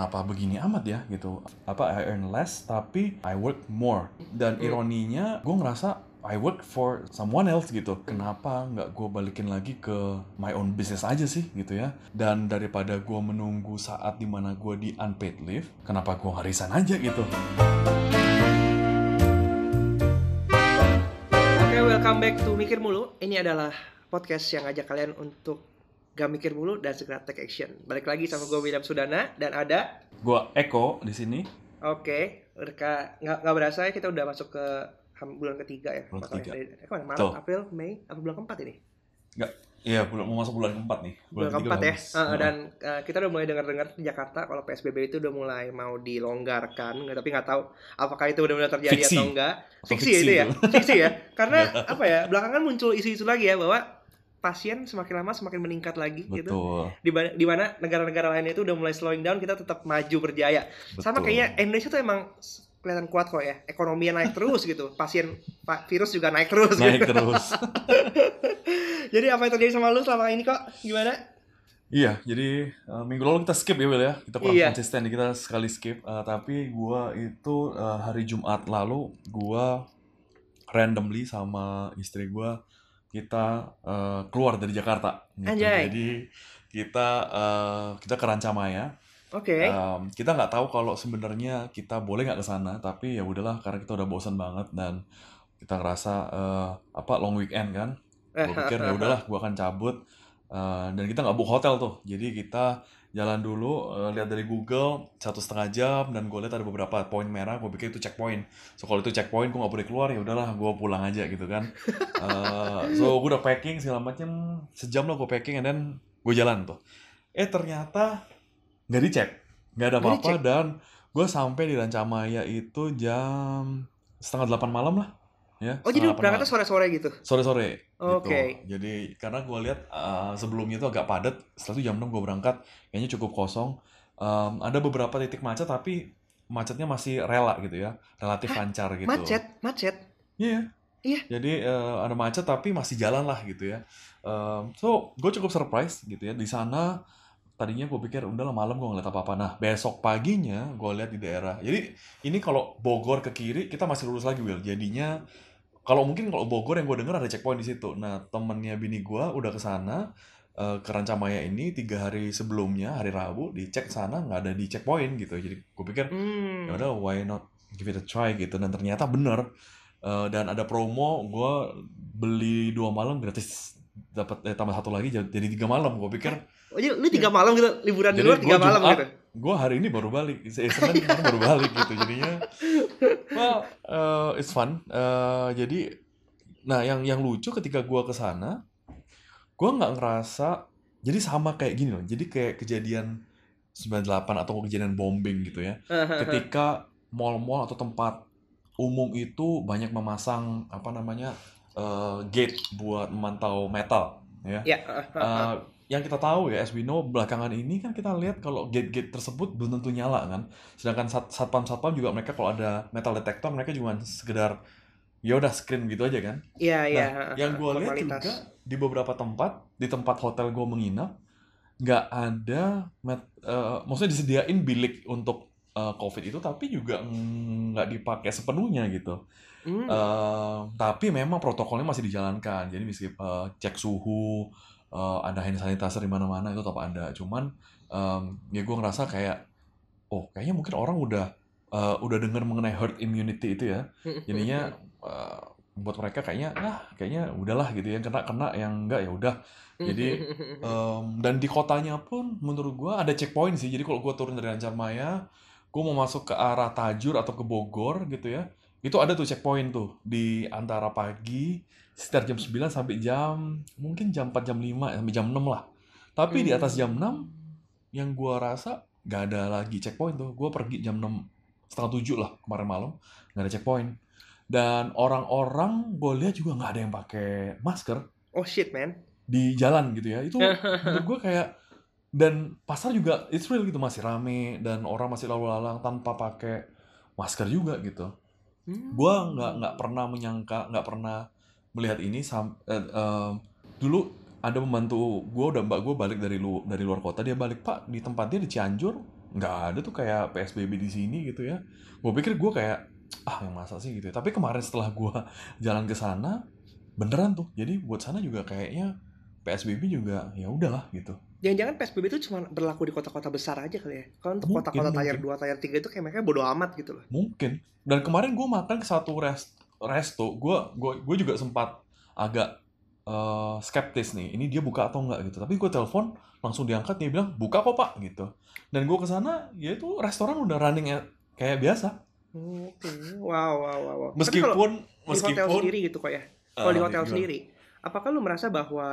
kenapa begini amat ya gitu. Apa I earn less tapi I work more. Dan ironinya gue ngerasa I work for someone else gitu. Kenapa nggak gue balikin lagi ke my own business aja sih gitu ya. Dan daripada gue menunggu saat di mana gue di unpaid leave kenapa gue nggak resign aja gitu. Oke, welcome back to Mikir Mulu. Ini adalah podcast yang ngajak kalian untuk gak mikir mulu dan segera take action. Balik lagi sama gue William Sudana dan ada gue Eko di sini Oke, Reka nggak nggak berasa ya kita udah masuk ke bulan ketiga ya. Bulan ketiga. dari- eh, ke mana? Maret, Betul. April, Mei, apa bulan keempat ini? nggak iya bulan mau masuk bulan keempat nih Bulan ketiga keempat udah ya. Heeh. dan eh, kita udah mulai dengar-dengar di Jakarta kalau PSBB itu udah mulai mau dilonggarkan, nggak- tapi nggak tahu apakah itu benar-benar terjadi Fiksi. atau enggak. Fiksi, fiksi itu ya, fiksi ya. Karena apa ya? Belakangan muncul isu-isu lagi ya bahwa pasien semakin lama semakin meningkat lagi gitu. betul Di mana, di mana negara-negara lain itu udah mulai slowing down, kita tetap maju berjaya. Sama Betul. kayaknya Indonesia tuh emang kelihatan kuat kok ya. Ekonominya naik terus gitu. Pasien pa- virus juga naik terus naik gitu. terus Jadi apa yang terjadi sama lu selama ini kok? Gimana? Iya, jadi uh, minggu lalu kita skip ya Will ya. Kita kurang Iya. konsisten, kita sekali skip. Uh, tapi gua itu uh, hari Jumat lalu gua randomly sama istri gua kita uh, keluar dari Jakarta. gitu. Anjay. Jadi kita uh, kita ke Rancamaya. Oke. Um, kita nggak tahu kalau sebenarnya kita boleh nggak ke sana, tapi ya udahlah karena kita udah bosan banget dan kita ngerasa uh, apa long weekend kan. Gue pikir ya udahlah, gue akan cabut Uh, dan kita nggak book hotel tuh. Jadi kita jalan dulu, uh, lihat dari Google satu setengah jam dan gue lihat ada beberapa poin merah. Gue pikir itu checkpoint. So kalau itu checkpoint, gue nggak boleh keluar ya udahlah, gue pulang aja gitu kan. Uh, so gue udah packing segala macam sejam lah gue packing, and then gue jalan tuh. Eh ternyata nggak dicek, nggak ada apa-apa dan gue sampai di Rancamaya itu jam setengah delapan malam lah. Ya, Oh jadi berangkatnya sore-sore gitu? sore-sore Oke. gitu. Jadi karena gue lihat uh, sebelumnya itu agak padat, setelah itu jam 6 gue berangkat, kayaknya cukup kosong. Um, ada beberapa titik macet tapi macetnya masih rela gitu ya, relatif Hah? lancar gitu. Macet, macet. Iya. Iya. Jadi uh, ada macet tapi masih jalan lah gitu ya. Um, so gue cukup surprise gitu ya di sana. Tadinya gue pikir udahlah malam gue ngeliat apa-apa. Nah besok paginya gue lihat di daerah. Jadi ini kalau Bogor ke kiri kita masih lurus lagi Will. Jadinya kalau mungkin kalau Bogor yang gue dengar ada checkpoint di situ. Nah temennya bini gue udah ke sana eh, ke Rancamaya ini tiga hari sebelumnya hari Rabu dicek sana nggak ada di checkpoint gitu. Jadi gue pikir Hmm. ya udah why not give it a try gitu dan ternyata bener Eh, dan ada promo gue beli dua malam gratis dapat eh, tambah satu lagi jadi tiga malam gue pikir jadi lu tiga malam gitu, liburan di Jadi luar tiga gua malam Jumat, gitu? gue hari ini baru balik. Se- senin kemarin baru balik gitu jadinya. Well eh, it's fun. Eh, jadi nah yang yang lucu ketika gue ke sana gue nggak ngerasa jadi sama kayak gini loh. Jadi kayak kejadian 98 atau kejadian bombing gitu ya. Ketika mall-mall atau tempat umum itu banyak memasang apa namanya eh, gate buat memantau metal ya ya. Eh, yang kita tahu ya as we know belakangan ini kan kita lihat kalau gate-gate tersebut belum tentu nyala kan sedangkan sat satpam-satpam juga mereka kalau ada metal detector mereka cuma sekedar ya udah screen gitu aja kan Iya, iya. Nah, yang gue lihat formalitas. juga di beberapa tempat, di tempat hotel gue menginap, nggak ada, met, eh, maksudnya disediain bilik untuk eh, COVID itu, tapi juga nggak dipakai sepenuhnya gitu. Hmm. Eh, tapi memang protokolnya masih dijalankan, jadi mesti eh, cek suhu, eh, ada hand sanitizer di mana-mana itu tetap ada. Cuman em, ya gue ngerasa kayak, oh kayaknya mungkin orang udah eh, udah dengar mengenai herd immunity itu ya. Jadinya eh, buat mereka kayaknya ah kayaknya udahlah gitu ya. Kena kena yang enggak ya udah. Jadi, em, dan di kotanya pun menurut gua ada checkpoint sih. Jadi kalau gua turun dari Rancamaya gua mau masuk ke arah Tajur atau ke Bogor gitu ya itu ada tuh checkpoint tuh di antara pagi sekitar jam 9 sampai jam mungkin jam 4 jam 5 sampai jam 6 lah. Tapi di atas jam 6 yang gua rasa nggak ada lagi checkpoint tuh. Gua pergi jam 6 setengah tujuh lah kemarin malam nggak ada checkpoint. Dan orang-orang gue lihat juga nggak ada yang pakai masker. Oh shit man. di jalan gitu ya. Itu menurut gue kayak dan pasar juga it's real gitu masih rame dan orang masih lalu lalang tanpa pakai masker juga gitu Hmm. gue nggak nggak pernah menyangka nggak pernah melihat ini sam eh, eh, dulu ada pembantu gue udah mbak gue balik dari lu dari luar kota dia balik pak di tempat dia di Cianjur nggak ada tuh kayak PSBB di sini gitu ya gue pikir gue kayak ah yang masa sih gitu ya tapi kemarin setelah gue jalan ke sana beneran tuh jadi buat sana juga kayaknya PSBB juga ya udahlah gitu Jangan-jangan PSBB itu cuma berlaku di kota-kota besar aja kali ya. Kalau untuk kota-kota tier mungkin. 2, tier 3 itu kayak mereka bodo amat gitu loh. mungkin dan kemarin gue makan ke satu rest resto gue gue gue juga sempat agak eh, skeptis nih ini dia buka atau enggak gitu tapi gue telepon langsung diangkat dia bilang buka kok pak gitu dan gue ke sana ya itu restoran udah running ya- kayak biasa Oke, wow, wow, wow. wow. Tapi kalau meskipun di hotel meskipun sendiri gitu kok ya. Kalau di eh, hotel gimana? sendiri, apakah lu merasa bahwa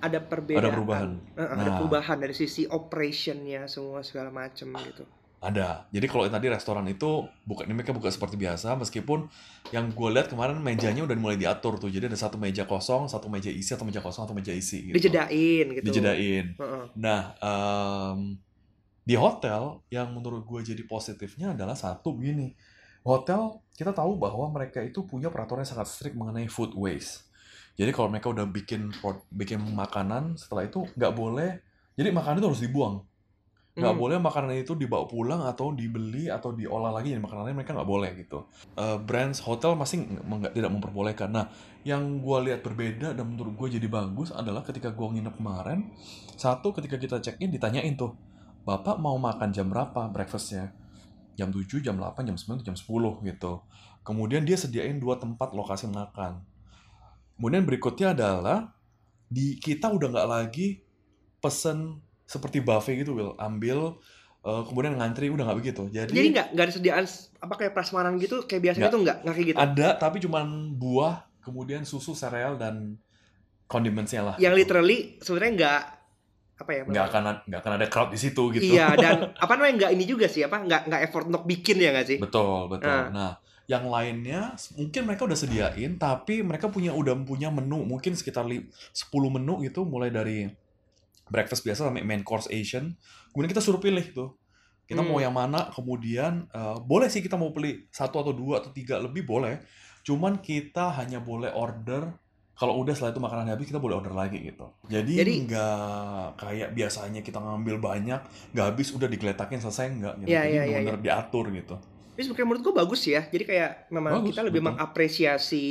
ada perbedaan? ada perubahan ada Nah. perubahan dari sisi operationnya semua segala macem gitu. Ada. Jadi kalau tadi restoran itu buka ini mereka buka seperti biasa meskipun yang gue lihat kemarin mejanya udah mulai diatur tuh. Jadi ada satu meja kosong, satu meja isi, atau meja kosong, atau meja isi gitu. Dijedain gitu. Dijedain. Heeh. Nah, em, di hotel yang menurut gue jadi positifnya adalah satu begini. Hotel kita tahu bahwa mereka itu punya peraturan yang sangat strict mengenai food waste. Jadi kalau mereka udah bikin bikin makanan, setelah itu nggak boleh. Jadi makanan itu harus dibuang. Nggak Hmm. boleh makanan itu dibawa pulang atau dibeli atau diolah lagi jadi makanannya mereka nggak boleh gitu. Eh, brands hotel masih nggak- tidak memperbolehkan. Nah yang gue lihat berbeda dan menurut gue jadi bagus adalah ketika gue nginep kemarin satu ketika kita check in ditanyain tuh bapak mau makan jam berapa breakfastnya? Jam 7, jam 8, jam 9, jam 10 gitu. Kemudian dia sediain dua tempat lokasi makan kemudian berikutnya adalah di kita udah nggak lagi pesen seperti buffet gitu Will ambil eh, kemudian ngantri udah nggak begitu jadi, Jadi nggak nggak ada sediaan apa kayak prasmanan gitu kayak biasanya tuh nggak nggak kayak gitu. ada tapi cuman buah kemudian susu sereal dan condimentsnya lah Yang literally sebenarnya nggak apa ya? nggak akan nggak akan ada crowd di situ gitu Iya dan apa namanya nggak ini juga sih apa nggak nggak effort untuk bikin ya nggak sih? betul betul Ah. nah yang lainnya mungkin mereka udah sediain tapi mereka punya udah punya menu. Mungkin sekitar li- 10 menu gitu mulai dari breakfast biasa sampai main course Asian. Kemudian kita suruh pilih tuh. Kita Hmm. mau yang mana kemudian eh, boleh sih kita mau pilih satu atau dua atau tiga lebih boleh. Cuman kita hanya boleh order kalau udah setelah itu makanan habis kita boleh order lagi gitu. Jadi Jadi- nggak kayak biasanya kita ngambil banyak nggak habis udah digeletakin selesai nggak gitu. Iya, jadi iya, iya, bener diatur gitu Tapi sebenarnya menurut gua bagus ya. Jadi kayak memang Bagus, kita lebih betul. mengapresiasi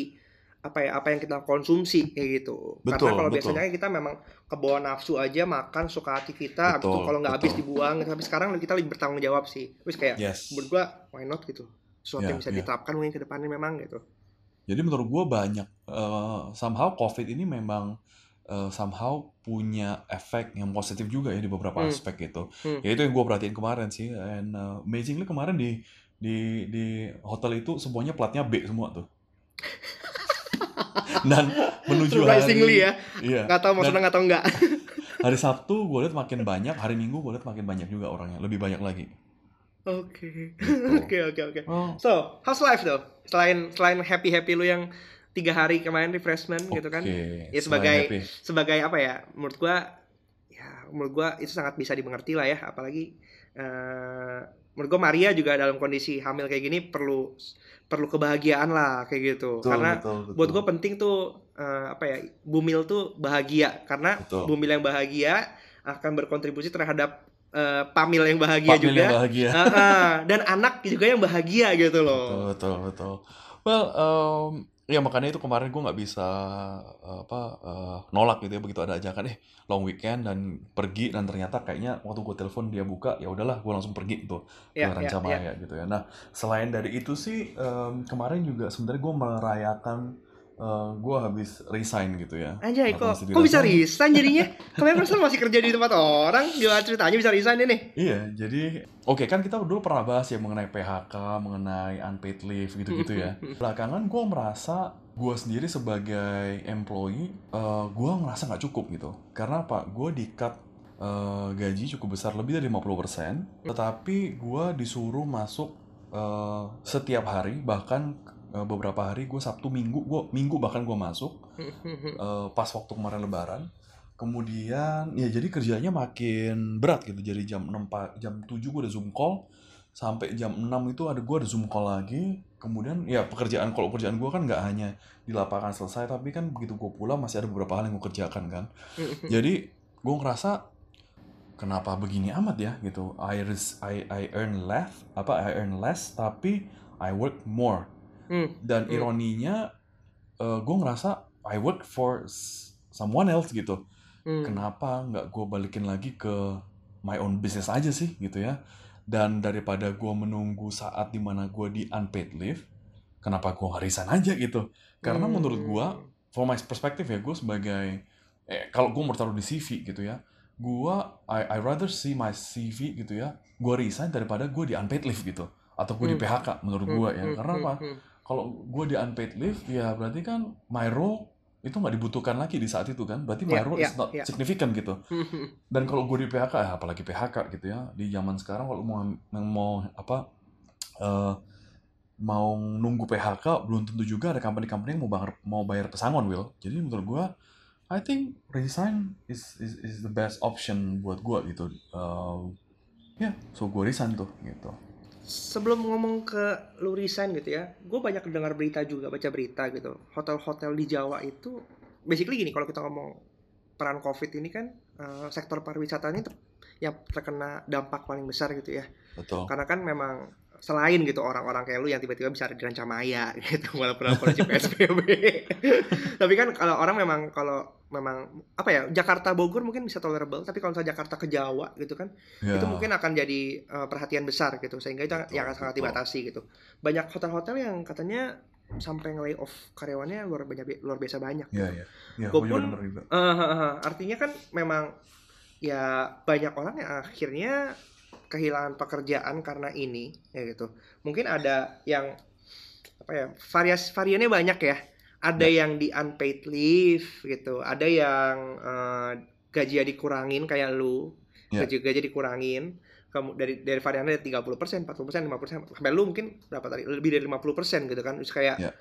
apa ya apa yang kita konsumsi kayak gitu. Betul, Karena kalau betul. biasanya kita memang kebawa nafsu aja makan suka hati kita, habis itu Betul, kalau nggak habis betul. dibuang. Tapi sekarang kita lebih bertanggung jawab sih. Terus kayak yes menurut gua why not gitu. Sesuatu Iya, yang bisa iya. diterapkan mungkin ke depannya memang gitu. Jadi menurut gue banyak eh, somehow COVID ini memang eh, somehow punya efek yang positif juga ya di beberapa Hmm. aspek gitu. Hmm. Ya itu yang gue perhatiin kemarin sih. And uh, amazingly kemarin di di di hotel itu semuanya platnya B semua tuh. Dan menuju Surprisingly hari ya, iya nggak tahu mau seneng atau enggak. hari Sabtu gue lihat makin banyak, hari Minggu gue lihat makin banyak juga orangnya, lebih banyak lagi. Oke, Gitu. oke, oke, oke. Oh, So, how's life though? Selain selain happy happy lu yang tiga hari kemarin refreshment gitu kan? Ya, sebagai- happy. Sebagai apa ya? Menurut gua, ya menurut gua itu sangat bisa dimengerti lah ya. Apalagi eh menurut gua Maria juga dalam kondisi hamil kayak gini perlu perlu kebahagiaan lah kayak gitu. Betul, Karena betul, betul. buat gue penting tuh eh, apa ya bumil tuh bahagia karena Betul. bumil yang bahagia akan berkontribusi terhadap eh, pamil yang bahagia Pak Mil juga yang bahagia. Ah, ah. dan anak juga yang bahagia gitu Betul, loh betul, betul. Well, um, ya makanya itu kemarin gue nggak bisa uh, apa uh, nolak gitu ya begitu ada ajakan eh long weekend dan pergi dan ternyata kayaknya waktu gue telepon dia buka ya udahlah gue langsung pergi tuh ke ya, ya, ya. Rancamaya gitu ya. Nah selain dari itu sih um, kemarin juga sebenarnya gue merayakan uh, gue habis resign gitu ya. Anjay, kok, kok bisa resign jadinya? Kemarin perasaan masih kerja di tempat orang, gimana ceritanya bisa resign ini? Iya, jadi oke kan kita dulu pernah bahas ya mengenai PHK, mengenai unpaid leave gitu-gitu ya. Belakangan gue merasa gue sendiri sebagai employee, eh gue ngerasa nggak cukup gitu. Karena apa? Gue di cut eh, gaji cukup besar, lebih dari 50%. Tetapi gue disuruh masuk eh, setiap hari, bahkan eh, beberapa hari gue Sabtu Minggu, gue Minggu bahkan gue masuk eh, pas waktu kemarin lebaran. Kemudian ya jadi kerjanya makin berat gitu. Jadi jam 6 pa- jam 7 gue ada zoom call. Sampai jam 6 itu ada gue ada zoom call lagi. Kemudian ya pekerjaan kalau pekerjaan gue kan nggak hanya di lapangan selesai tapi kan begitu gue pulang masih ada beberapa hal yang gue kerjakan kan. Jadi gue ngerasa kenapa begini amat ya gitu. I I I earn less apa I earn less tapi I work more Hmm. dan Hmm. ironinya gue ngerasa I work for someone else gitu Hmm. kenapa nggak gue balikin lagi ke my own business aja sih gitu ya dan daripada gue menunggu saat di mana gue di unpaid leave kenapa gue resign aja gitu karena Hmm. menurut gue from my perspective ya gue sebagai eh, kalau gue mau taruh di CV gitu ya gue I, I rather see my CV gitu ya gue resign daripada gue di unpaid leave gitu atau gue di Hmm. PHK menurut gue ya Hmm, karena hmm, apa hmm, kalau gue di unpaid leave ya berarti kan my role itu nggak dibutuhkan lagi di saat itu kan. Berarti my Ya, role ya, is not ya. significant gitu. Dan kalau gue di PHK ya apalagi PHK gitu ya di zaman sekarang kalau mau mau apa eh, mau nunggu PHK belum tentu juga ada company-company yang mau bayar mau bayar pesangon Will jadi menurut gue I think resign is is, is the best option buat gue gitu. Eh, ya so gue resign tuh gitu Sebelum ngomong ke lu resign gitu ya, gue banyak dengar berita juga, baca berita gitu. Hotel-hotel di Jawa itu, basically gini, kalau kita ngomong peran COVID ini kan, eh, sektor pariwisata ini ter- yang terkena dampak paling besar gitu ya. betul Karena kan memang selain gitu orang-orang kayak lu yang tiba-tiba bisa ada di Ranca Maya gitu walaupun kondisi PSBB. tapi kan kalau orang memang kalau memang apa ya Jakarta Bogor mungkin bisa tolerable tapi kalau misalnya Jakarta ke Jawa gitu kan ya. itu mungkin akan jadi uh, perhatian besar gitu sehingga itu Betul, yang sangat betul. dibatasi gitu. Banyak hotel-hotel yang katanya sampai nge off karyawannya luar banyak luar biasa banyak ya ya. Ya Gua gue juga pun- denger juga. Eh, eh, eh, artinya kan memang ya banyak orang yang akhirnya kehilangan pekerjaan karena ini ya gitu. Mungkin ada yang apa ya varias variannya banyak ya. Ada yang di unpaid leave gitu. Ada yang eh, gajinya dikurangin kayak lu Ya. gaji gaji dikurangin. Kamu dari dari variannya 30 persen 40 persen 50 persen. Sampai lu mungkin berapa tadi? Lebih dari 50 persen gitu kan. Terus kayak Ya.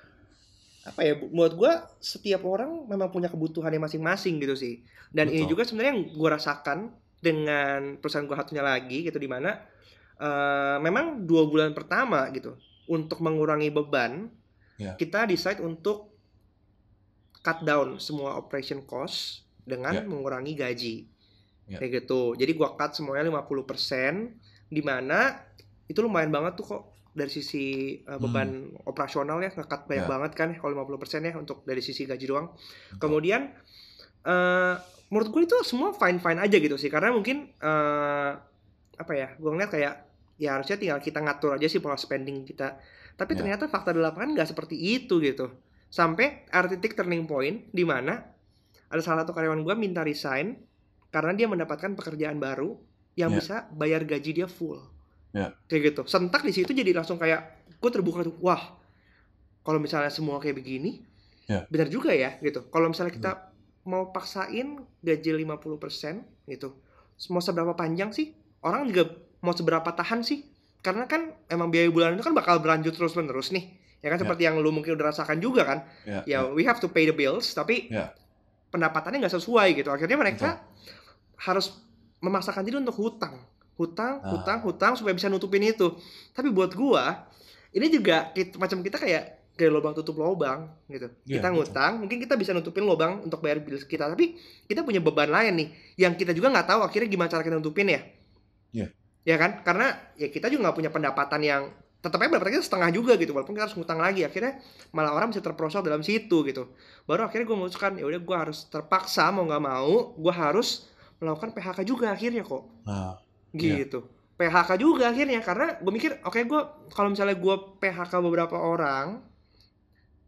apa ya bu- buat gua setiap orang memang punya kebutuhannya masing-masing gitu sih. Dan ini Betul. juga sebenarnya yang gua rasakan dengan perusahaan gua satunya lagi gitu di mana eh, memang dua bulan pertama gitu untuk mengurangi beban Ya. kita decide untuk cut down semua operation cost dengan Ya. mengurangi gaji Ya. kayak gitu jadi gua cut semuanya 50% di mana itu lumayan banget tuh kok dari sisi uh, beban operasional ya ngekat banyak Hmm. Ya. banget kan ya, kalau 50% ya untuk dari sisi gaji doang Betul. kemudian eh menurut gue itu semua fine fine aja gitu sih karena mungkin eh apa ya gue ngeliat kayak ya harusnya tinggal kita ngatur aja sih pola spending kita tapi Ya. ternyata fakta di lapangan nggak seperti itu gitu sampai ada titik turning point di mana ada salah satu karyawan gue minta resign karena dia mendapatkan pekerjaan baru yang Ya. bisa bayar gaji dia full Ya. kayak gitu sentak di situ jadi langsung kayak gue terbuka tuh wah kalau misalnya semua kayak begini Ya. benar juga ya gitu kalau misalnya kita mau paksain gaji 50% gitu. Mau seberapa panjang sih? Orang juga mau seberapa tahan sih? Karena kan emang biaya bulanan itu kan bakal berlanjut terus menerus nih. Ya kan Ya. seperti yang lu mungkin udah rasakan juga kan? Ya, ya we have to pay the bills tapi Ya. pendapatannya nggak sesuai gitu. Akhirnya mereka harus memaksakan diri untuk hutang. Hutang Ah. hutang hutang supaya bisa nutupin itu. Tapi buat gua ini juga macam kita kayak kayak lubang tutup lubang gitu Iya, kita betul. ngutang mungkin kita bisa nutupin lubang untuk bayar bill kita tapi kita punya beban lain nih yang kita juga nggak tahu akhirnya gimana cara kita nutupin ya Iya. ya kan karena ya kita juga nggak punya pendapatan yang tetap aja pendapatan kita setengah juga gitu walaupun kita harus ngutang lagi akhirnya malah orang bisa terperosok dalam situ gitu baru akhirnya gue memutuskan ya udah gue harus terpaksa mau nggak mau gue harus melakukan PHK juga akhirnya kok nah Iya. gitu PHK juga akhirnya karena gue mikir oke gue kalau misalnya gue PHK beberapa orang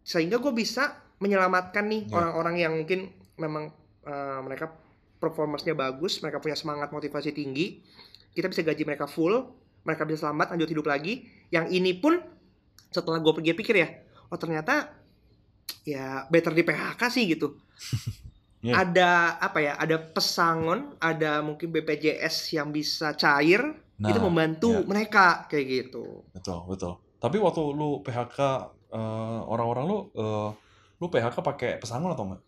sehingga gue bisa menyelamatkan nih Iya. orang-orang yang mungkin memang eh, mereka performance-nya bagus mereka punya semangat motivasi tinggi kita bisa gaji mereka full mereka bisa selamat lanjut hidup lagi yang ini pun setelah gue pergi pikir ya oh ternyata ya better di PHK sih gitu Iya. ada apa ya ada pesangon ada mungkin BPJS yang bisa cair Nah, itu membantu iya. mereka kayak gitu betul betul tapi waktu lu PHK eh, orang-orang lu eh, lu PHK pakai pesangon atau enggak?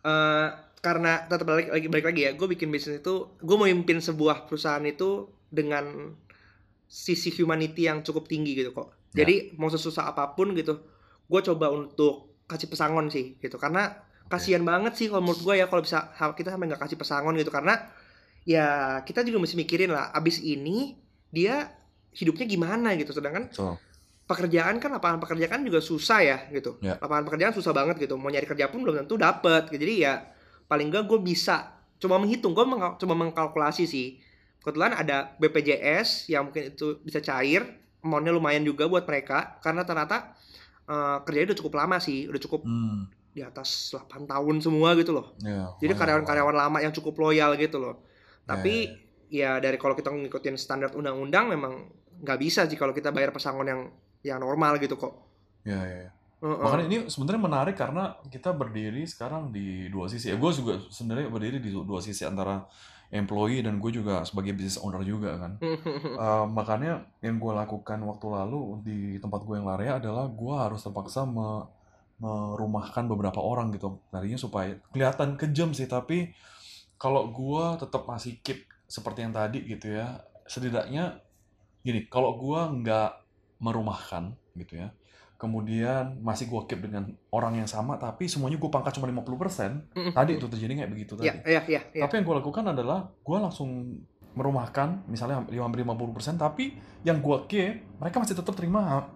Eh, karena tetap balik lagi balik lagi ya gue bikin bisnis itu gue memimpin sebuah perusahaan itu dengan sisi humanity yang cukup tinggi gitu kok. Ya. jadi mau sesusah apa pun gitu gue coba untuk kasih pesangon sih gitu. Karena kasihan banget sih kalau menurut gue ya kalau bisa kita sampai nggak kasih pesangon gitu. Karena ya kita juga mesti mikirin lah abis ini dia hidupnya gimana gitu. Sedangkan Betul. Pekerjaan kan lapangan pekerjaan juga susah ya gitu. Ya. lapangan pekerjaan susah banget gitu. Mau nyari kerja pun belum tentu dapet gitu. jadi ya paling enggak gue bisa coba menghitung gue mengal- coba mengkalkulasi sih. Kebetulan ada BPJS yang mungkin itu bisa cair amountnya lumayan juga buat mereka karena ternyata eh, kerjanya udah cukup lama sih udah cukup Hmm. di atas 8 tahun semua gitu loh. Ya, jadi karyawan-karyawan lama yang cukup loyal gitu loh. Tapi Ya, ya dari kalau kita ngikutin standar undang-undang memang nggak bisa sih kalau kita bayar pesangon yang yang normal gitu kok Ya, ya, ya. Heeh. Makanya ini sebenarnya menarik karena kita berdiri sekarang di dua sisi. Ya, gue juga sebenarnya berdiri di dua sisi antara employee dan gue juga sebagai business owner juga kan. Eh, makanya yang gue lakukan waktu lalu di tempat gue yang Larea adalah gue harus terpaksa me- merumahkan beberapa orang gitu. Tadinya supaya kelihatan kejam sih, tapi kalau gue tetap masih keep seperti yang tadi gitu ya, setidaknya gini, kalau gue nggak merumahkan gitu ya, kemudian masih gue keep dengan orang yang sama, tapi semuanya gue pangkat cuma 50%, tadi itu terjadi kayak begitu tadi. ya ya ya ya Tapi yang gue lakukan adalah gue langsung merumahkan misalnya hampir 50%, tapi yang gue keep mereka masih tetap terima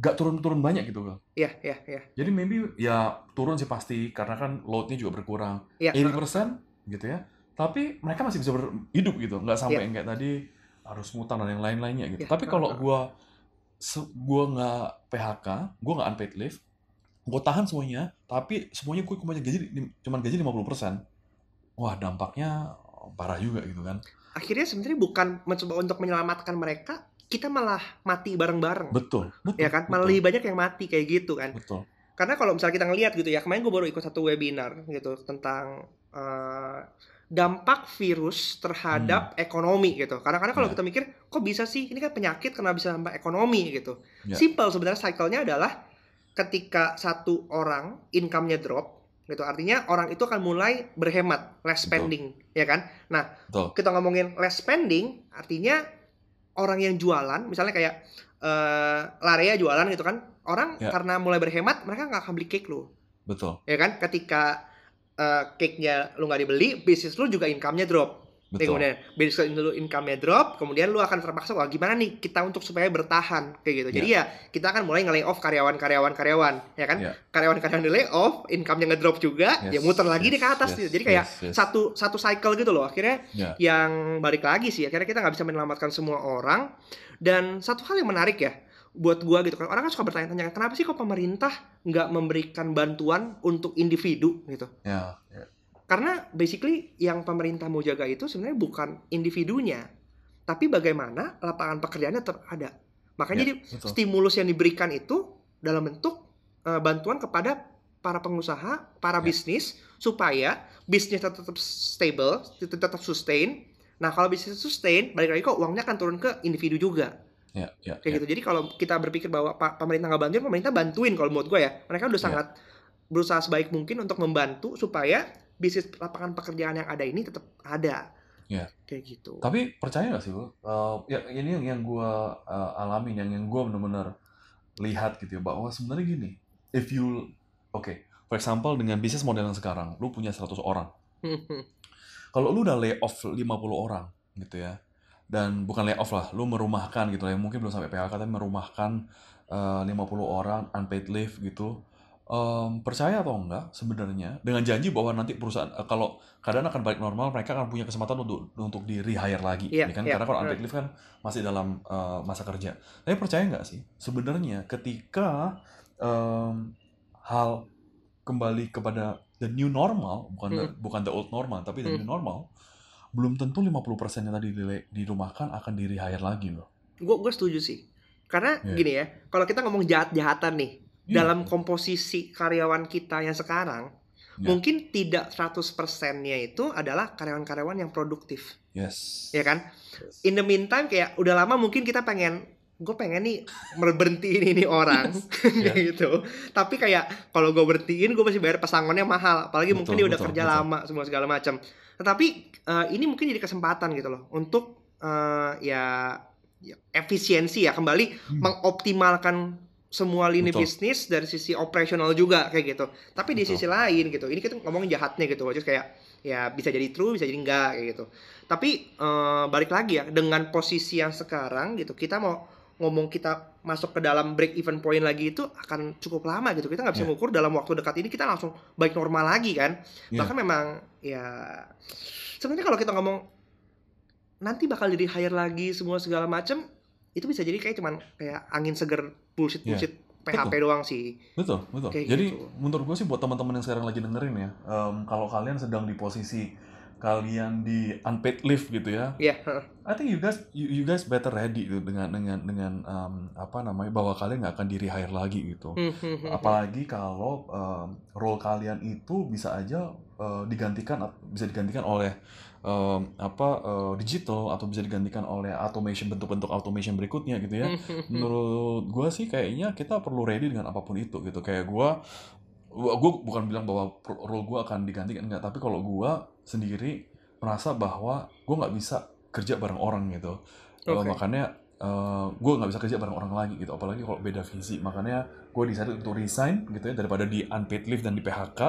gak turun-turun banyak gitu loh. ya ya ya Jadi maybe ya turun sih pasti karena kan loadnya juga berkurang. ya 80% gitu ya. Tapi mereka masih bisa hidup gitu, nggak sampai Iya. yang kayak tadi harus ngutang dan yang lain-lainnya gitu. Iya, Tapi kalau gue gue nggak PHK, gue nggak unpaid leave, gue tahan semuanya, tapi semuanya gue cuma gaji cuma gaji 50%. Wah, dampaknya parah juga gitu kan. akhirnya sebenarnya bukan mencoba untuk menyelamatkan mereka kita malah mati bareng-bareng Betul, betul. ya kan malah betul, lebih banyak yang mati kayak gitu kan betul. karena kalau misalnya kita ngelihat gitu ya kemarin gue baru ikut satu webinar gitu tentang eh, dampak virus terhadap ekonomi gitu karena karena kalau Hmm. Ya. kita mikir kok bisa sih ini kan penyakit karena bisa sampai ekonomi gitu Ya. simple sebenarnya cycle-nya adalah ketika satu orang income-nya drop gitu artinya orang itu akan mulai berhemat less Betul. spending ya kan nah Betul. kita ngomongin less spending artinya orang yang jualan misalnya kayak eh Larea jualan gitu kan orang Ya. karena mulai berhemat mereka nggak akan beli cake lu Betul. ya kan ketika eh, cake-nya lu nggak dibeli bisnis lu juga income-nya drop Betul. kemudian bisnis lu income-nya drop kemudian lu akan terpaksa wah gimana nih kita untuk supaya bertahan kayak gitu jadi ya kita akan mulai nge-lay off karyawan-karyawan karyawan ya kan Ya. karyawan-karyawan di lay off income-nya ngedrop juga Yes, ya muter lagi deh ke yes, atas yes, gitu. jadi kayak yes, yes. satu satu cycle gitu loh akhirnya Ya. yang balik lagi sih akhirnya kita nggak bisa menyelamatkan semua orang dan satu hal yang menarik ya buat gua gitu kan orang kan suka bertanya-tanya kenapa sih kok pemerintah nggak memberikan bantuan untuk individu gitu Ya. ya. karena basically yang pemerintah mau jaga itu sebenarnya bukan individunya tapi bagaimana lapangan pekerjaannya tetap ada makanya Ya, jadi betul. stimulus yang diberikan itu dalam bentuk eh, bantuan kepada para pengusaha, para Ya. bisnis supaya bisnis tetap stable, tetap tetap sustain. Nah, kalau bisnis sustain, balik lagi kok uangnya akan turun ke individu juga. Ya, ya, Kayak ya. gitu. Jadi kalau kita berpikir bahwa pemerintah nggak bantuin, pemerintah bantuin kalau menurut gue ya. Mereka udah Ya. sangat berusaha sebaik mungkin untuk membantu supaya bisnis lapangan pekerjaan yang ada ini tetap ada. Ya. Kayak gitu. Tapi percaya gak sih lo? Eh, ya ini yang yang gue alamin, yang yang gue bener-bener lihat gitu ya bahwa sebenarnya gini, if you, oke, for example dengan bisnis model yang sekarang, lu punya 100 orang, kalau lu udah lay off 50 orang gitu ya, dan bukan lay off lah, lu merumahkan gitu ya, mungkin belum sampai PHK tapi merumahkan eh, 50 orang unpaid leave gitu, Em, percaya atau enggak sebenarnya dengan janji bahwa nanti perusahaan eh, kalau keadaan akan balik normal mereka akan punya kesempatan untuk untuk di rehire lagi Iya, ya kan? iya, karena kalau unpaid leave kan masih dalam eh, masa kerja. Tapi percaya nggak sih sebenarnya ketika em, hal kembali kepada the new normal bukan the, bukan the old normal tapi the Hmm. new normal belum tentu 50% yang tadi di, dirumahkan akan di rehire lagi loh Gue gue setuju sih. Karena Iya. gini ya, kalau kita ngomong jahat-jahatan nih, Iya. dalam komposisi karyawan kita yang sekarang, Ya. mungkin tidak 100%-nya itu adalah karyawan-karyawan yang produktif, yes ya kan? Yes. In the meantime kayak udah lama mungkin kita pengen gue pengen nih berhentiin ini orang kayak gitu. Tapi kayak kalau gue berhentiin gue masih bayar pesangonnya mahal, apalagi mungkin Betul, dia udah betul, kerja betul. lama semua segala macam. Tetapi eh, ini mungkin jadi kesempatan gitu loh untuk eh, ya, ya efisiensi ya kembali Hmm. mengoptimalkan semua lini Betul. bisnis dari sisi operasional juga kayak gitu. Tapi di Betul. sisi lain gitu, ini kita ngomongin jahatnya gitu, is kayak ya bisa jadi true bisa jadi enggak kayak gitu tapi eh, balik lagi ya dengan posisi yang sekarang gitu kita mau ngomong kita masuk ke dalam break even point lagi itu akan cukup lama gitu kita nggak bisa ngukur dalam waktu dekat ini kita langsung baik normal lagi kan Iya. bahkan memang ya sebenarnya kalau kita ngomong nanti bakal jadi hire lagi semua segala macam itu bisa jadi kayak cuman kayak angin seger bullshit bullshit PHP doang sih Betul, betul. Kayak Jadi gitu. menurut gue sih buat teman-teman yang sekarang lagi dengerin ya, em, kalau kalian sedang di posisi kalian di unpaid leave gitu ya, ya heeh. I think you guys you, you guys better ready gitu dengan dengan dengan em, apa namanya bahwa kalian nggak akan di rehire lagi gitu. Hmm, hmm, hmm, Apalagi kalau em, role kalian itu bisa aja eh, digantikan bisa digantikan oleh em, apa eh, digital atau bisa digantikan oleh automation bentuk-bentuk automation berikutnya gitu ya. Menurut gue sih kayaknya kita perlu ready dengan apa pun itu gitu. Kayak gue gue bukan bilang bahwa role gue akan digantikan enggak. Tapi kalau gue sendiri merasa bahwa gue nggak bisa kerja bareng orang gitu. Eh, Oke. makanya gue nggak bisa kerja bareng orang lagi gitu apalagi kalau beda visi. Makanya gue decided untuk resign gitu ya daripada di unpaid leave dan di PHK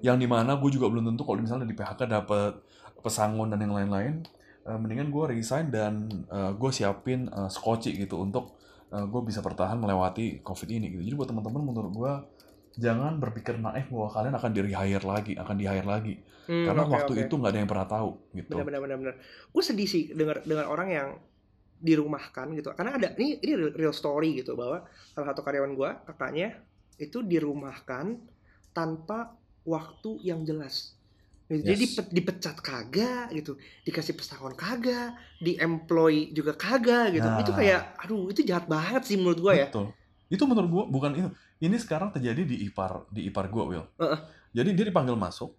yang di mana gue juga belum tentu kalau misalnya di PHK dapat pesangon dan yang lain-lain Eh, mendingan gue resign dan gue siapin eh, skoci gitu untuk gue bisa bertahan melewati covid ini gitu. Jadi buat teman-teman menurut gue jangan berpikir naif bahwa kalian akan di rehire lagi akan di hire lagi Hmm, karena oke, waktu oke. itu nggak ada yang pernah tahu gitu benar benar benar gue sedih sih dengar dengar orang yang dirumahkan gitu karena ada ini ini real, story gitu bahwa salah satu karyawan gue kakaknya itu dirumahkan tanpa waktu yang jelas jadi Yes. dipecat kagak gitu dikasih pesangon kagak di employ juga kagak gitu Nah. itu kayak aduh itu jahat banget sih menurut gue ya Betul. Itu menurut gua bukan itu. Ini sekarang terjadi di ipar di ipar gua, Will. Heeh. Jadi dia dipanggil masuk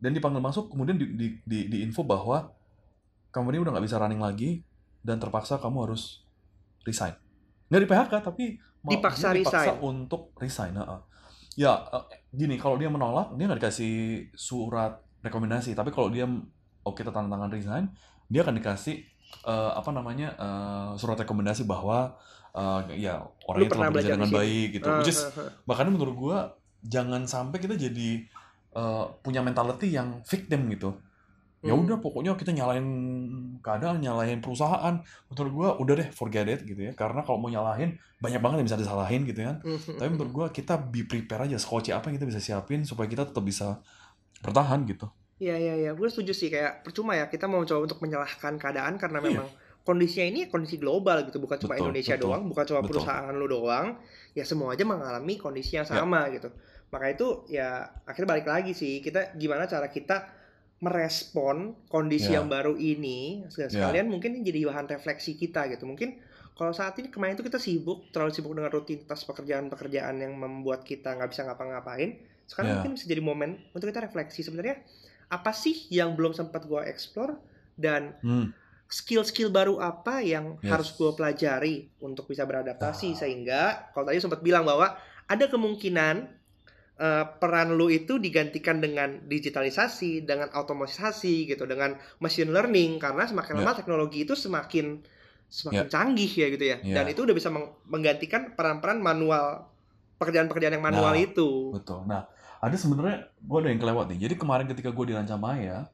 dan dipanggil masuk kemudian di di di, di info bahwa company udah nggak bisa running lagi dan terpaksa kamu harus resign. Nggak di PHK tapi Dipaksa dia dipaksa resign. untuk resign. heeh. Ya eh, gini kalau dia menolak dia nggak dikasih surat rekomendasi tapi kalau dia oke kita tanda tangan resign dia akan dikasih eh, apa namanya eh, surat rekomendasi bahwa eh, ya orangnya telah bekerja dengan baik gitu. Ah, Which is ah, ah. makanya menurut gua jangan sampai kita jadi eh, punya mentality yang victim gitu. Ya Hmm. udah pokoknya kita nyalain keadaan, nyalain perusahaan. Menurut gua udah deh forget it gitu ya. Karena kalau mau nyalahin banyak banget yang bisa disalahin gitu kan. Hmm, Tapi menurut gua kita be prepare aja skoci apa yang kita bisa siapin supaya kita tetap bisa bertahan gitu. Iya iya iya, gue setuju sih kayak percuma ya kita mau coba untuk menyalahkan keadaan karena Iya. memang kondisinya ini kondisi global gitu, bukan cuma Betul, Indonesia betul, doang, bukan cuma betul. perusahaan lu doang, ya semua aja mengalami kondisi yang Ya. sama gitu. Maka itu ya akhirnya balik lagi sih kita gimana cara kita merespon kondisi Ya. yang baru ini dan Ya. sekalian mungkin ini jadi bahan refleksi kita gitu. Mungkin kalau saat ini kemarin itu kita sibuk terlalu sibuk dengan rutinitas pekerjaan-pekerjaan yang membuat kita nggak bisa ngapa-ngapain. Sekarang Ya. mungkin bisa jadi momen untuk kita refleksi sebenarnya apa sih yang belum sempat gue explore dan Hmm. skill-skill baru apa yang Yes. harus gue pelajari untuk bisa Ah. beradaptasi sehingga kalau tadi sempat bilang bahwa ada kemungkinan eh, peran lu itu digantikan dengan digitalisasi, dengan otomatisasi gitu, dengan machine learning karena semakin Ya. lama teknologi itu semakin semakin canggih ya gitu ya. Ya. Dan itu udah bisa meng- menggantikan peran-peran manual pekerjaan-pekerjaan yang manual Nah, itu. Betul. Nah, ada sebenarnya gue ada yang kelewat nih. Jadi kemarin ketika gue di Rancamaya,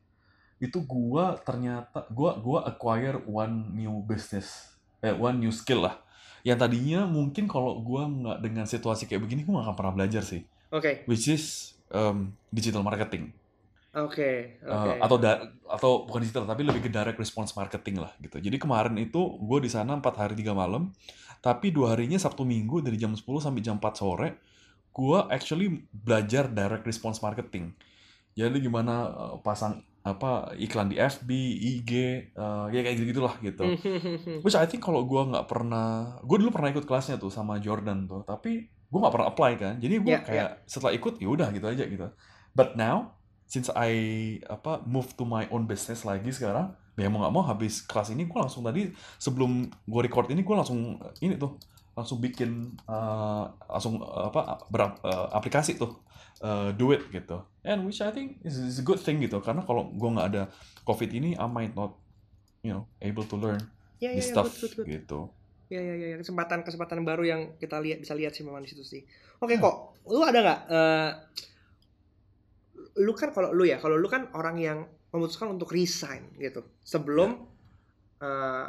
itu gue ternyata gue gua acquire one new business, eh one new skill lah. Yang tadinya mungkin kalau gue nggak dengan situasi kayak begini, gue nggak akan pernah belajar sih. Oke, Which is um, digital marketing. oke, Eh, oke. atau da- atau bukan digital tapi lebih ke direct response marketing lah gitu. Jadi kemarin itu gue di sana 4 hari 3 malam, tapi dua harinya Sabtu Minggu dari jam 10 sampai jam 4 sore, gue actually belajar direct response marketing. Jadi gimana eh, pasang apa iklan di FB, IG, eh, ya kayak gitu gitulah gitu. Which I think kalau gue nggak pernah, gue dulu pernah ikut kelasnya tuh sama Jordan tuh, tapi gue nggak pernah apply kan. Jadi gue Ya, kayak setelah ikut ya udah gitu aja gitu. But now since I apa move to my own business lagi sekarang, ya mau nggak mau habis kelas ini gue langsung tadi sebelum gue record ini gue langsung ini tuh langsung bikin eh, langsung eh, apa ber, eh, aplikasi tuh eh, do it gitu. And which I think is, is a good thing gitu karena kalau gue nggak ada covid ini I might not you know able to learn Ya, ya, this ya, stuff good, good, good. gitu. Ya, ya, ya, ya. kesempatan kesempatan baru yang kita lihat bisa lihat sih memang di situ sih. Oke kok, lu ada nggak? eh, lu kan kalau lu ya, kalau lu kan orang yang memutuskan untuk resign gitu. Sebelum eh,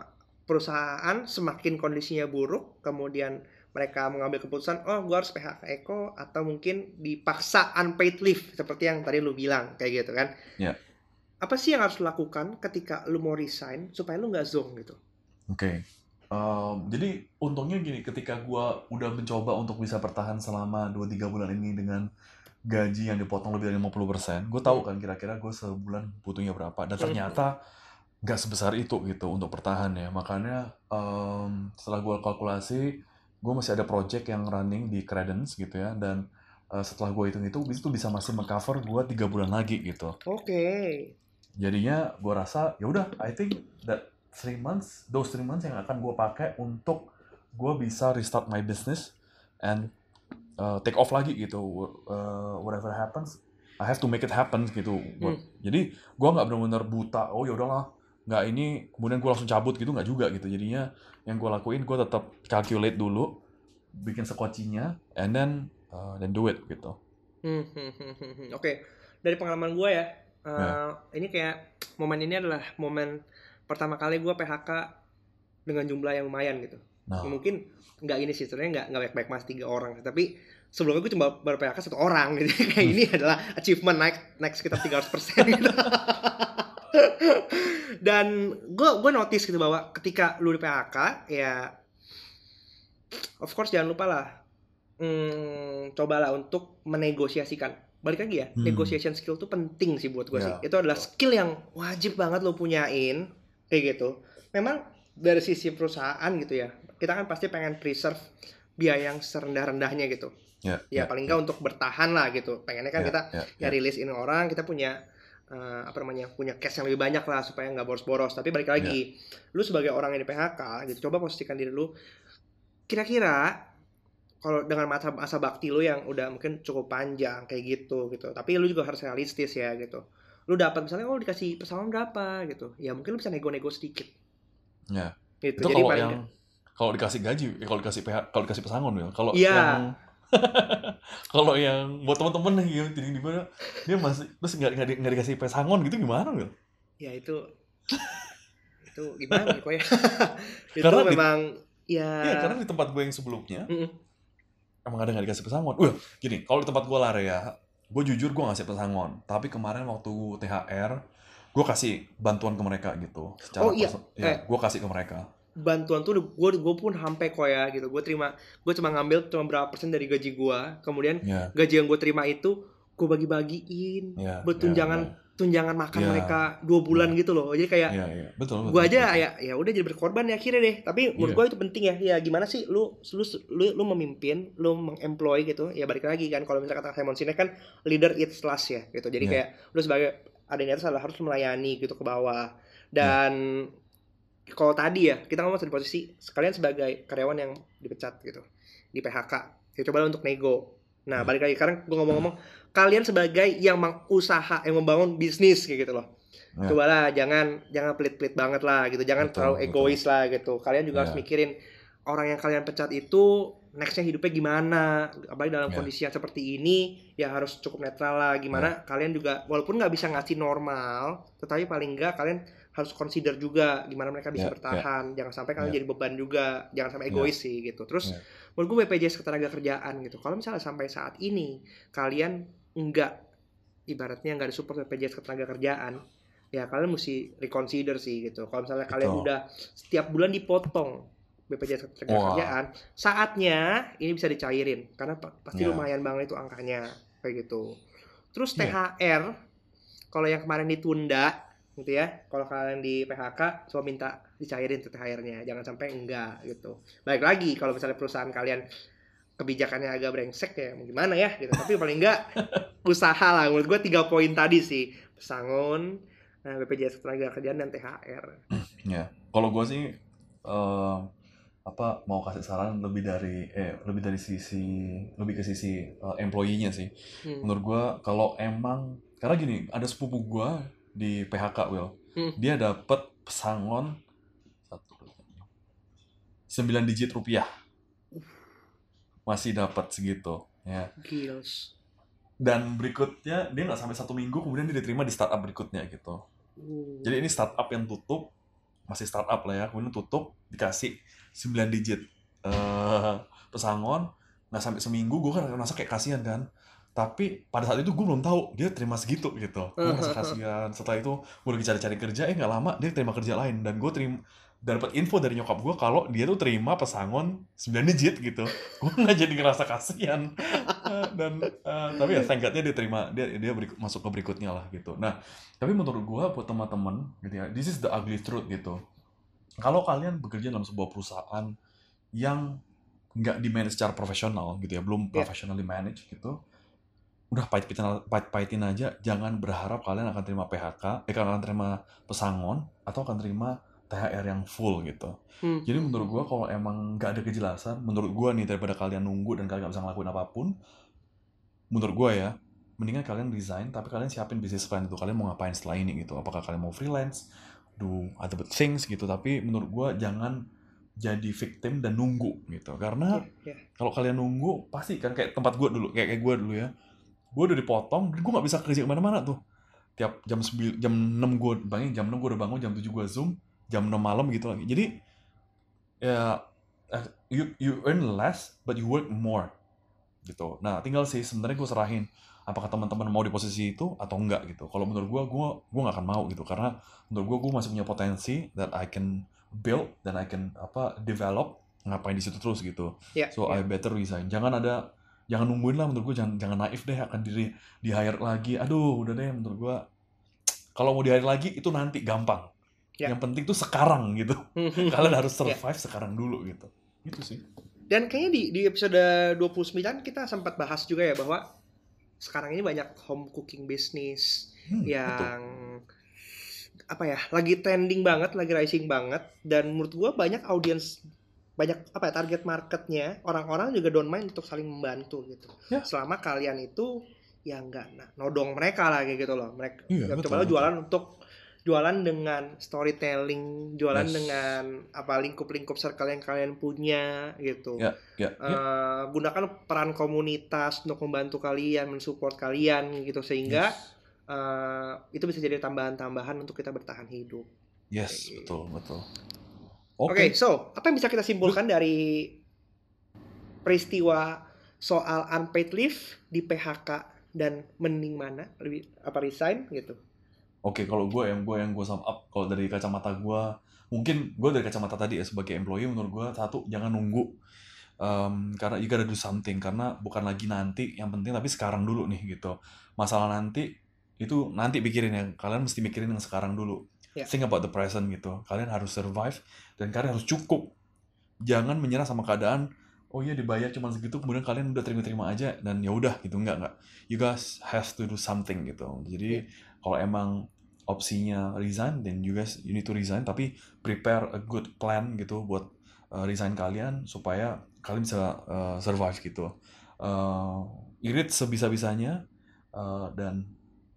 perusahaan semakin kondisinya buruk, kemudian mereka mengambil keputusan, oh gue harus PHK Eko atau mungkin dipaksa unpaid leave seperti yang tadi lu bilang kayak gitu kan? Ya. Apa sih yang harus lakukan ketika lu mau resign supaya lu nggak zonk gitu? Oke. Um, jadi untungnya gini, ketika gua udah mencoba untuk bisa bertahan selama 2-3 bulan ini dengan gaji yang dipotong lebih dari 50%, gue tahu kan kira-kira gue sebulan butuhnya berapa. Dan Hmm. Nggak sebesar itu gitu untuk bertahan ya. Makanya um, setelah gue kalkulasi, gue masih ada project yang running di Credence gitu ya. Dan uh, setelah gue hitung itu, itu bisa masih mengcover gue tiga bulan lagi gitu. Oke. Jadinya gue rasa ya udah, I think that three months, those three months yang akan gue pakai untuk gue bisa restart my business and uh, take off lagi gitu. Uh, whatever happens, I have to make it happen gitu. Gua- Jadi gue nggak benar-benar buta. Oh ya udahlah, nggak ini kemudian gue langsung cabut gitu nggak juga gitu. Jadinya yang gue lakuin gue tetap calculate dulu, bikin sekocinya, and then uh, then do it gitu. Hmm, hmm, hmm, hmm. Oke, dari pengalaman gue ya, eh, Ya. ini kayak momen ini adalah momen pertama kali gue PHK dengan jumlah yang lumayan gitu. Nah, mungkin nggak ini sih, sebenarnya nggak nggak baik-baik mas tiga orang, tapi sebelumnya gue cuma baru PHK satu orang, gitu. kayak ini adalah achievement naik naik sekitar 300% persen gitu. Dan gue gue notice gitu bahwa ketika lu di PHK ya, of course jangan lupa lah, hmm, cobalah untuk menegosiasikan. Balik lagi ya, Hmm. negotiation skill tuh penting sih buat gue Ya, sih. Itu adalah skill yang wajib banget lo punyain, kayak gitu. Memang dari sisi perusahaan gitu ya, kita kan pasti pengen preserve biaya yang serendah-rendahnya gitu. ya, Ya, paling nggak untuk bertahan lah gitu. Pengennya kan ya, kita ya, ya rilis ini orang, kita punya eh, apa namanya punya cash yang lebih banyak lah supaya nggak boros-boros. Tapi balik lagi, lu sebagai orang yang di PHK gitu, coba posisikan diri lu. Kira-kira kalau dengan masa masa bakti lu yang udah mungkin cukup panjang kayak gitu gitu, tapi lu juga harus realistis ya gitu. Lu dapat misalnya oh dikasih pesangon berapa gitu, ya mungkin lu bisa nego-nego sedikit. Ya. Gitu. Itu Jadi kalau yang kalau dikasih gaji, eh, kalau dikasih PH, kalau dikasih pesangon ya. Kalau Iya. yang kalau yang buat teman-teman nih yang di mana dia masih terus nggak nggak di- dikasih pesangon gitu gimana Wil? ya itu itu gimana kok ya? itu Karena di- memang ya Iya, karena di tempat gue yang sebelumnya Mm-mm. emang ada nggak dikasih pesangon. Wah, gini, kalau di tempat gue lah ya, gue jujur gue ngasih pesangon. Tapi kemarin waktu THR, gue kasih bantuan ke mereka gitu. Secara Oh, iya. ya, Eh. gue kasih ke mereka. Bantuan tuh gue gue pun sampai kok ya gitu gue terima gue cuma ngambil cuma berapa persen dari gaji gue kemudian Ya, gaji yang gue terima itu gue bagi-bagiin ya. Buat tunjangan tunjangan makan Iya. mereka dua bulan gitu loh jadi kayak Iya, iya, betul. betul, gue aja betul. ya ya udah jadi berkorban ya akhirnya deh tapi menurut Iya. gue itu penting ya ya gimana sih lu lu lu, lu memimpin lu mengemploy gitu ya balik lagi kan kalau misalnya kata Simon Sinek kan leader eats last ya gitu jadi Iya. kayak lu sebagai ada di atas adalah harus melayani gitu ke bawah dan kalau tadi ya kita ngomong di posisi sekalian sebagai karyawan yang dipecat gitu di PHK ya coba untuk nego nah Hmm. balik lagi sekarang gue ngomong-ngomong kalian sebagai yang mengusaha yang membangun bisnis kayak gitu loh Ya. cobalah jangan jangan pelit-pelit banget lah gitu jangan Betul, terlalu betul. egois lah gitu kalian juga harus Ya. mikirin orang yang kalian pecat itu nextnya hidupnya gimana apalagi dalam Ya. kondisi yang seperti ini ya harus cukup netral lah gimana kalian juga walaupun nggak bisa ngasih normal tetapi paling enggak kalian harus consider juga gimana mereka bisa Ya, bertahan. Jangan sampai kalian Ya. jadi beban juga. Jangan sampai egois sih gitu. Terus Ya. menurut gue BPJS ketenagakerjaan gitu. Kalau misalnya sampai saat ini kalian enggak ibaratnya nggak disupport BPJS ketenagakerjaan ya kalian mesti reconsider sih gitu. Kalau misalnya kalian udah setiap bulan dipotong BPJS ketenagakerjaan saatnya ini bisa dicairin. Karena pa- pasti Ya. lumayan banget itu angkanya kayak gitu. Terus Ya. THR kalau yang kemarin ditunda gitu ya. Kalau kalian di PHK coba minta dicairin tuh THR-nya jangan sampai enggak gitu. Baik lagi kalau misalnya perusahaan kalian kebijakannya agak brengsek ya mau gimana ya gitu. Tapi paling enggak usaha lah. Menurut gue tiga poin tadi sih. Pesangon nah, BPJS Ketenagakerjaan dan THR Ya, kalau gue sih eh, apa mau kasih saran lebih dari eh lebih dari sisi lebih ke sisi eh, employee-nya sih. Hmm. Menurut gue kalau emang karena gini ada sepupu gue di PHK Will, Hmm. dia dapat pesangon satu sembilan digit rupiah masih dapat segitu ya. Gils dan berikutnya dia nggak sampai satu minggu kemudian dia diterima di startup berikutnya gitu Uh. jadi ini startup yang tutup masih startup lah ya kemudian tutup dikasih 9 digit eh pesangon nggak sampai seminggu gue kan ngerasa kayak kasihan kan tapi pada saat itu gue belum tahu dia terima segitu gitu. Gue ngerasa kasihan. Setelah itu gue lagi cari-cari kerja eh nggak lama dia terima kerja lain. Dan gue terima dapat info dari nyokap gue kalau dia tuh terima pesangon 9 digit gitu. Gue nggak jadi ngerasa kasihan. Dan eh, tapi ya thank dia terima dia dia berikut, masuk ke berikutnya lah gitu. Nah tapi menurut gue buat teman-teman gitu ya this is the ugly truth gitu. Kalau kalian bekerja dalam sebuah perusahaan yang nggak di manage secara profesional gitu ya belum Ya. professionally manage gitu udah pahit-pahitin pahit-pahitin aja. Jangan berharap kalian akan terima PHK eh kalian akan terima pesangon atau akan terima THR yang full gitu. Hmm. jadi menurut gua kalau emang nggak ada kejelasan menurut gua nih daripada kalian nunggu dan kalian nggak bisa ngelakuin apa pun menurut gua ya mendingan kalian resign tapi kalian siapin bisnis plan itu. Kalian mau ngapain setelah ini gitu. Apakah kalian mau freelance do other things gitu. Tapi menurut gua jangan jadi victim dan nunggu gitu. Karena Iya, iya. kalau kalian nunggu pasti kan kayak tempat gua dulu kayak kayak gua dulu ya gua udah dipotong gua nggak bisa kerja ke mana-mana tuh. Tiap jam 9, jam 6 gua bangun jam 6 gua udah bangun jam 7 gua zoom jam 6 malam gitu lagi. Jadi ya eh, you you earn less but you work more gitu. Nah tinggal sih sebenarnya gue serahin apakah teman-teman mau di posisi itu atau enggak gitu. Kalau menurut gue gue gue nggak akan mau gitu karena menurut gue gue masih punya potensi that I can build dan I can apa develop ngapain di situ terus gitu. Ya, so ya. I better resign. Jangan ada jangan nungguin lah menurut gue jangan jangan naif deh akan diri di hire lagi. Aduh udah deh menurut gue kalau mau di hire lagi itu nanti gampang. Ya. yang penting tuh sekarang gitu. Kalian harus survive sekarang dulu gitu. Itu sih. Dan kayaknya di di episode 29 kita sempat bahas juga ya bahwa sekarang ini banyak home cooking business Hmm, betul. yang apa ya lagi trending banget, lagi rising banget. Dan menurut gua banyak audiens banyak apa ya target marketnya orang-orang juga don't mind untuk saling membantu gitu. Ya. Selama kalian itu ya nggak nah, nodong mereka lah kayak gitu loh. Mereka Iya, ya, betul, coba lo betul. jualan untuk jualan dengan storytelling, jualan Yes. dengan apa lingkup-lingkup circle yang kalian punya gitu. Ya, ya, ya. Eh, gunakan peran komunitas untuk membantu kalian, mensupport kalian gitu sehingga eh, itu bisa jadi tambahan-tambahan untuk kita bertahan hidup. yes Oke. betul betul Oke, oke so apa yang bisa kita simpulkan dari peristiwa soal unpaid leave di PHK dan mending mana lebih apa resign gitu? Oke, kalau gue yang gue yang gue sum up kalau dari kacamata gue, mungkin gue dari kacamata tadi ya sebagai employee menurut gue satu jangan nunggu Em, karena you gotta do something karena bukan lagi nanti yang penting tapi sekarang dulu nih gitu. Masalah nanti itu nanti pikirin ya kalian mesti mikirin yang sekarang dulu. Ya. Think about the present gitu. Kalian harus survive dan kalian harus cukup. Jangan menyerah sama keadaan. Oh iya dibayar cuma segitu kemudian kalian udah terima-terima aja dan ya udah gitu enggak enggak. You guys have to do something gitu. Jadi kalau emang opsinya resign then you guys you need to resign tapi prepare a good plan gitu buat uh, resign kalian supaya kalian bisa uh, survive gitu uh, irit sebisa-bisanya uh, dan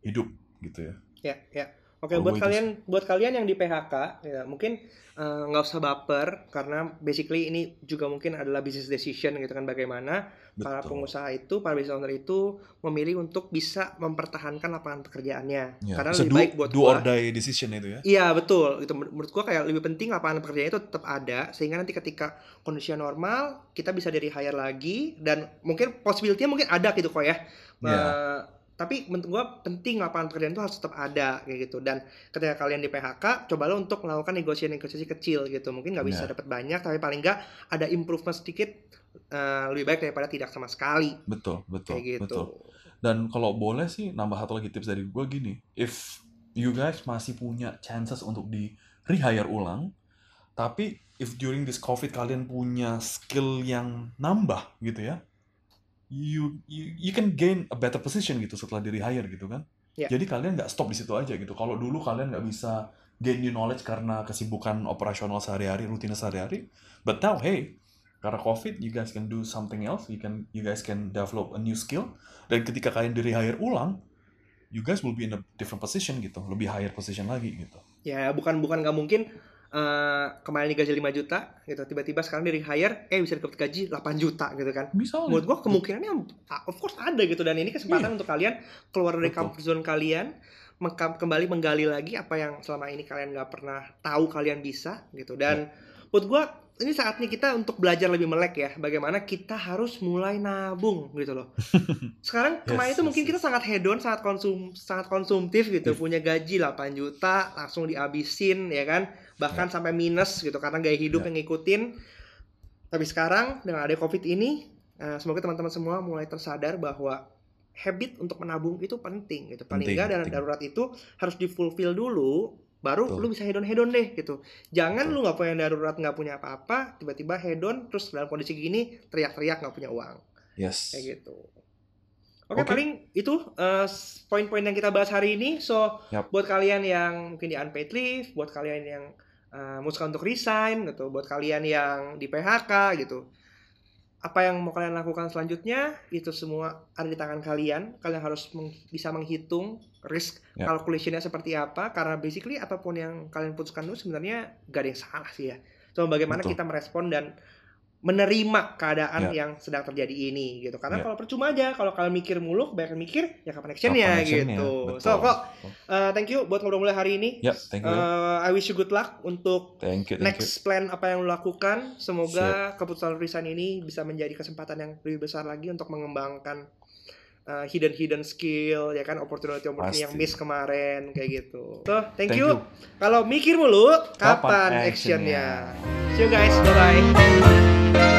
hidup gitu ya Ya, ya. Oke, Kalau buat itu kalian buat kalian yang di PHK ya mungkin eh, nggak usah baper karena basically ini juga mungkin adalah business decision gitu kan bagaimana para betul. pengusaha itu, para business owner itu memilih untuk bisa mempertahankan lapangan pekerjaannya. ya Karena lebih do, baik buat do gua or die decision itu ya. Iya betul, itu Men- menurut gua kayak lebih penting lapangan pekerjaan itu tetap ada sehingga nanti ketika kondisi normal kita bisa dari hire lagi dan mungkin possibility mungkin ada gitu kok ya. ya Eh, tapi menurut gua penting lapangan pekerjaan itu harus tetap ada kayak gitu. Dan ketika kalian di PHK cobalah untuk melakukan negosiasi-negosiasi kecil gitu. Mungkin nggak bisa dapat banyak tapi paling nggak ada improvement sedikit eh, lebih baik daripada tidak sama sekali. Betul betul kayak gitu. betul. Dan kalau boleh sih nambah satu lagi tips dari gue gini. If you guys masih punya chances untuk di rehire ulang tapi if during this covid kalian punya skill yang nambah gitu ya you you, you can gain a better position gitu setelah di rehire gitu kan. Ya. jadi kalian nggak stop di situ aja gitu. Kalau dulu kalian nggak bisa gain new knowledge karena kesibukan operasional sehari-hari rutinitas sehari-hari but now hey karena covid you guys can do something else. You can you guys can develop a new skill. Dan ketika kalian di rehire ulang you guys will be in a different position gitu. Lebih higher position lagi gitu. Ya bukan bukan nggak mungkin eh, kemarin digaji 5 juta gitu tiba-tiba sekarang dari hire eh bisa dapat gaji 8 juta gitu kan Bisa. menurut gua kemungkinannya ah, of course ada gitu dan ini kesempatan Iya. untuk kalian keluar dari Betul. comfort zone kalian kembali menggali lagi apa yang selama ini kalian nggak pernah tahu kalian bisa gitu dan Iya. menurut gua ini saatnya kita untuk belajar lebih melek ya bagaimana kita harus mulai nabung gitu loh sekarang kemarin Yes, itu yes, mungkin yes. kita sangat hedon sangat konsum sangat konsumtif gitu Yes. punya gaji 8 juta langsung dihabisin ya kan bahkan sampai minus gitu karena gaya hidup Ya. yang ngikutin tapi sekarang dengan ada covid ini eh, semoga teman-teman semua mulai tersadar bahwa habit untuk menabung itu penting gitu paling enggak penting. darurat itu harus difulfill dulu baru Betul. lu bisa hedon hedon deh gitu jangan Betul. lu nggak punya darurat nggak punya apa-apa tiba-tiba hedon terus dalam kondisi gini teriak-teriak nggak punya uang Yes. kayak gitu Oke, Oke. paling itu s- poin-poin yang kita bahas hari ini. So, Yap. buat kalian yang mungkin di unpaid leave, buat kalian yang memutuskan untuk resign gitu, buat kalian yang di PHK gitu. Apa yang mau kalian lakukan selanjutnya itu semua ada di tangan kalian. Kalian harus meng- bisa menghitung risk Ya. calculationnya seperti apa karena basically apa pun yang kalian putuskan itu sebenarnya gak ada yang salah sih ya. Cuma bagaimana Betul. kita merespon dan menerima keadaan Ya. yang sedang terjadi ini gitu. Karena Ya. kalau percuma aja kalau kalian mikir mulu, kebanyakan mikir ya kapan actionnya actionnya, gitu. betul. So kok uh, thank you buat ngobrol-ngobrol hari ini. Ya, thank you. Uh, I wish you good luck untuk thank you, thank you. next plan apa yang lo lakukan. Semoga keputusan resign ini bisa menjadi kesempatan yang lebih besar lagi untuk mengembangkan uh, hidden hidden skill ya kan opportunity opportunity yang miss kemarin kayak gitu. So thank, Thank you. you. Kalau mikir mulu kapan, Kapan actionnya? actionnya? See you guys. Bye bye.